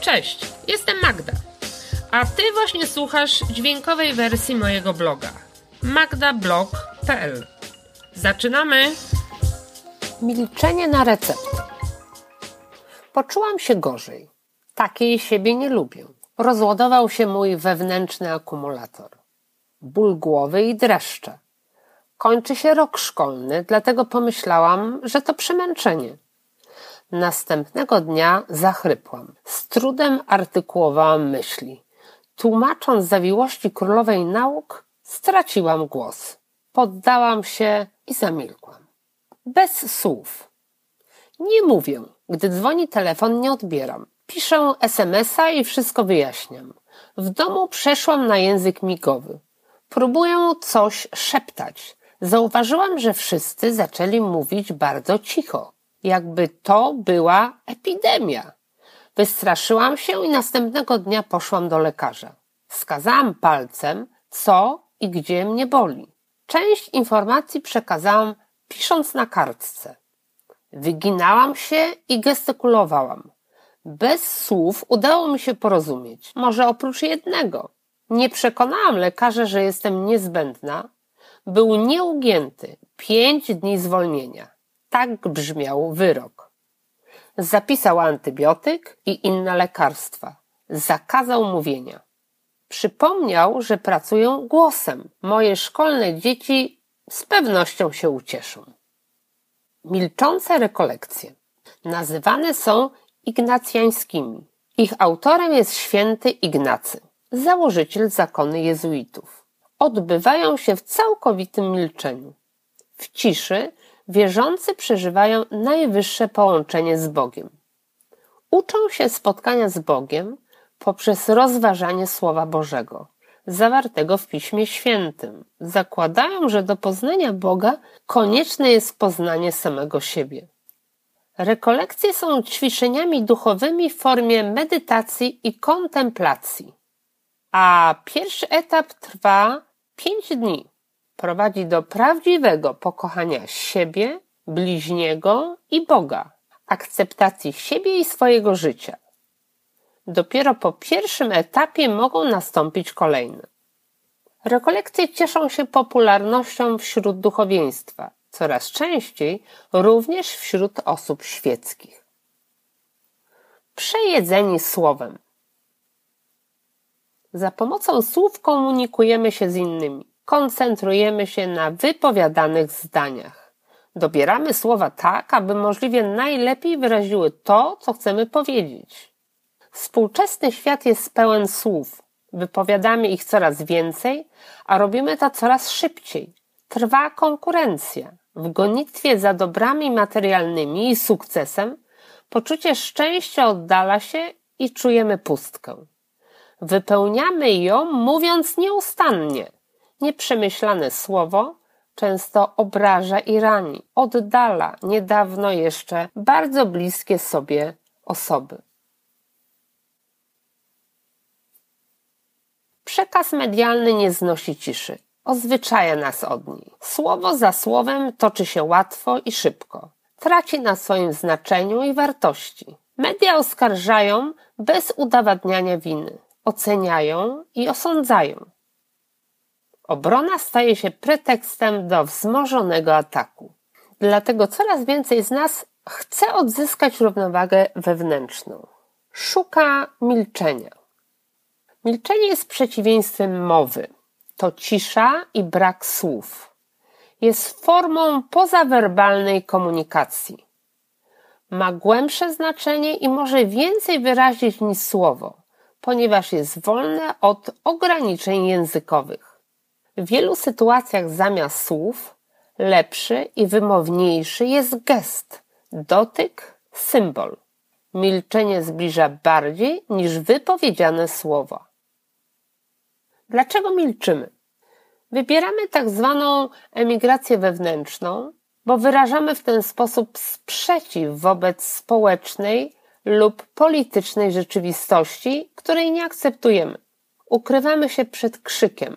Cześć, jestem Magda. A ty właśnie słuchasz dźwiękowej wersji mojego bloga magdablog.pl. Zaczynamy! Milczenie na recept. Poczułam się gorzej. Takiej siebie nie lubię. Rozładował się mój wewnętrzny akumulator. Ból głowy i dreszcze. Kończy się rok szkolny, dlatego pomyślałam, że to przemęczenie. Następnego dnia zachrypłam. Z trudem artykułowałam myśli. Tłumacząc zawiłości królowej nauk, straciłam głos. Poddałam się i zamilkłam. Bez słów. Nie mówię. Gdy dzwoni telefon, nie odbieram. Piszę SMS-a i wszystko wyjaśniam. W domu przeszłam na język migowy. Próbuję coś szeptać. Zauważyłam, że wszyscy zaczęli mówić bardzo cicho jakby to była epidemia. Wystraszyłam się i następnego dnia poszłam do lekarza. Wskazałam palcem, co i gdzie mnie boli. Część informacji przekazałam pisząc na kartce. Wyginałam się i gestykulowałam. Bez słów udało mi się porozumieć, może oprócz jednego. Nie przekonałam lekarza, że jestem niezbędna. Był nieugięty, pięć dni zwolnienia. Tak brzmiał wyrok. Zapisał antybiotyk i inne lekarstwa. Zakazał mówienia. Przypomniał, że pracuję głosem. Moje szkolne dzieci z pewnością się ucieszą. Milczące rekolekcje. Nazywane są ignacjańskimi. Ich autorem jest święty Ignacy, założyciel zakony jezuitów. Odbywają się w całkowitym milczeniu. W ciszy wierzący przeżywają najwyższe połączenie z Bogiem. Uczą się spotkania z Bogiem poprzez rozważanie Słowa Bożego, zawartego w Piśmie Świętym. Zakładają, że do poznania Boga konieczne jest poznanie samego siebie. Rekolekcje są ćwiczeniami duchowymi w formie medytacji i kontemplacji, a pierwszy etap trwa pięć dni prowadzi do prawdziwego pokochania siebie, bliźniego i Boga, akceptacji siebie i swojego życia. Dopiero po pierwszym etapie mogą nastąpić kolejne. Rekolekcje cieszą się popularnością wśród duchowieństwa, coraz częściej również wśród osób świeckich. Przejedzeni słowem. Za pomocą słów komunikujemy się z innymi koncentrujemy się na wypowiadanych zdaniach. Dobieramy słowa tak, aby możliwie najlepiej wyraziły to, co chcemy powiedzieć. Współczesny świat jest pełen słów. Wypowiadamy ich coraz więcej, a robimy to coraz szybciej. Trwa konkurencja. W gonitwie za dobrami materialnymi i sukcesem poczucie szczęścia oddala się i czujemy pustkę. Wypełniamy ją mówiąc nieustannie – Nieprzemyślane słowo często obraża i rani, oddala niedawno jeszcze bardzo bliskie sobie osoby. Przekaz medialny nie znosi ciszy, odzwyczaja nas od niej. Słowo za słowem toczy się łatwo i szybko, traci na swoim znaczeniu i wartości. Media oskarżają bez udowadniania winy, oceniają i osądzają. Obrona staje się pretekstem do wzmożonego ataku. Dlatego coraz więcej z nas chce odzyskać równowagę wewnętrzną. Szuka milczenia. Milczenie jest przeciwieństwem mowy. To cisza i brak słów. Jest formą pozawerbalnej komunikacji. Ma głębsze znaczenie i może więcej wyrazić niż słowo, ponieważ jest wolne od ograniczeń językowych. W wielu sytuacjach zamiast słów lepszy i wymowniejszy jest gest, dotyk, symbol. Milczenie zbliża bardziej niż wypowiedziane słowa. Dlaczego milczymy? Wybieramy tak zwaną emigrację wewnętrzną, bo wyrażamy w ten sposób sprzeciw wobec społecznej lub politycznej rzeczywistości, której nie akceptujemy. Ukrywamy się przed krzykiem,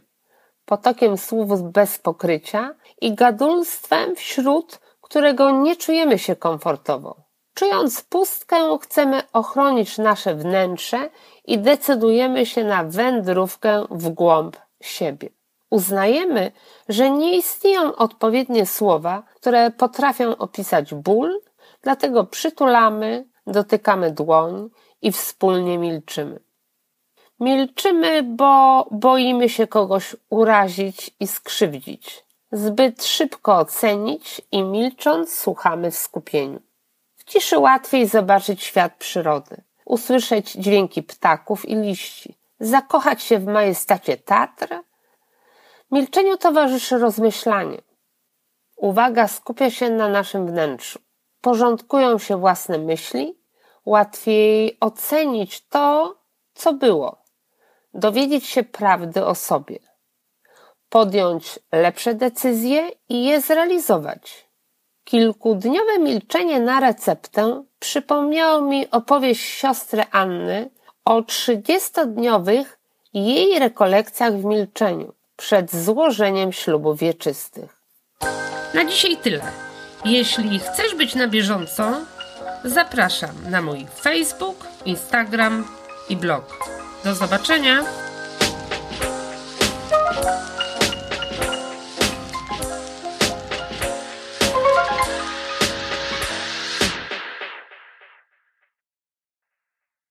potokiem słów bez pokrycia i gadulstwem wśród którego nie czujemy się komfortowo. Czując pustkę, chcemy ochronić nasze wnętrze i decydujemy się na wędrówkę w głąb siebie. Uznajemy, że nie istnieją odpowiednie słowa, które potrafią opisać ból, dlatego przytulamy, dotykamy dłoń i wspólnie milczymy. Milczymy, bo boimy się kogoś urazić i skrzywdzić. Zbyt szybko ocenić i milcząc słuchamy w skupieniu. W ciszy łatwiej zobaczyć świat przyrody, usłyszeć dźwięki ptaków i liści, zakochać się w majestacie Tatr. Milczeniu towarzyszy rozmyślanie. Uwaga skupia się na naszym wnętrzu. Porządkują się własne myśli, łatwiej ocenić to, co było, dowiedzieć się prawdy o sobie, podjąć lepsze decyzje i je zrealizować. Kilkudniowe milczenie na receptę przypomniało mi opowieść siostry Anny o trzydziestodniowych jej rekolekcjach w milczeniu przed złożeniem ślubów wieczystych. Na dzisiaj tyle. Jeśli chcesz być na bieżąco, zapraszam na mój Facebook, Instagram i blog. Do zobaczenia!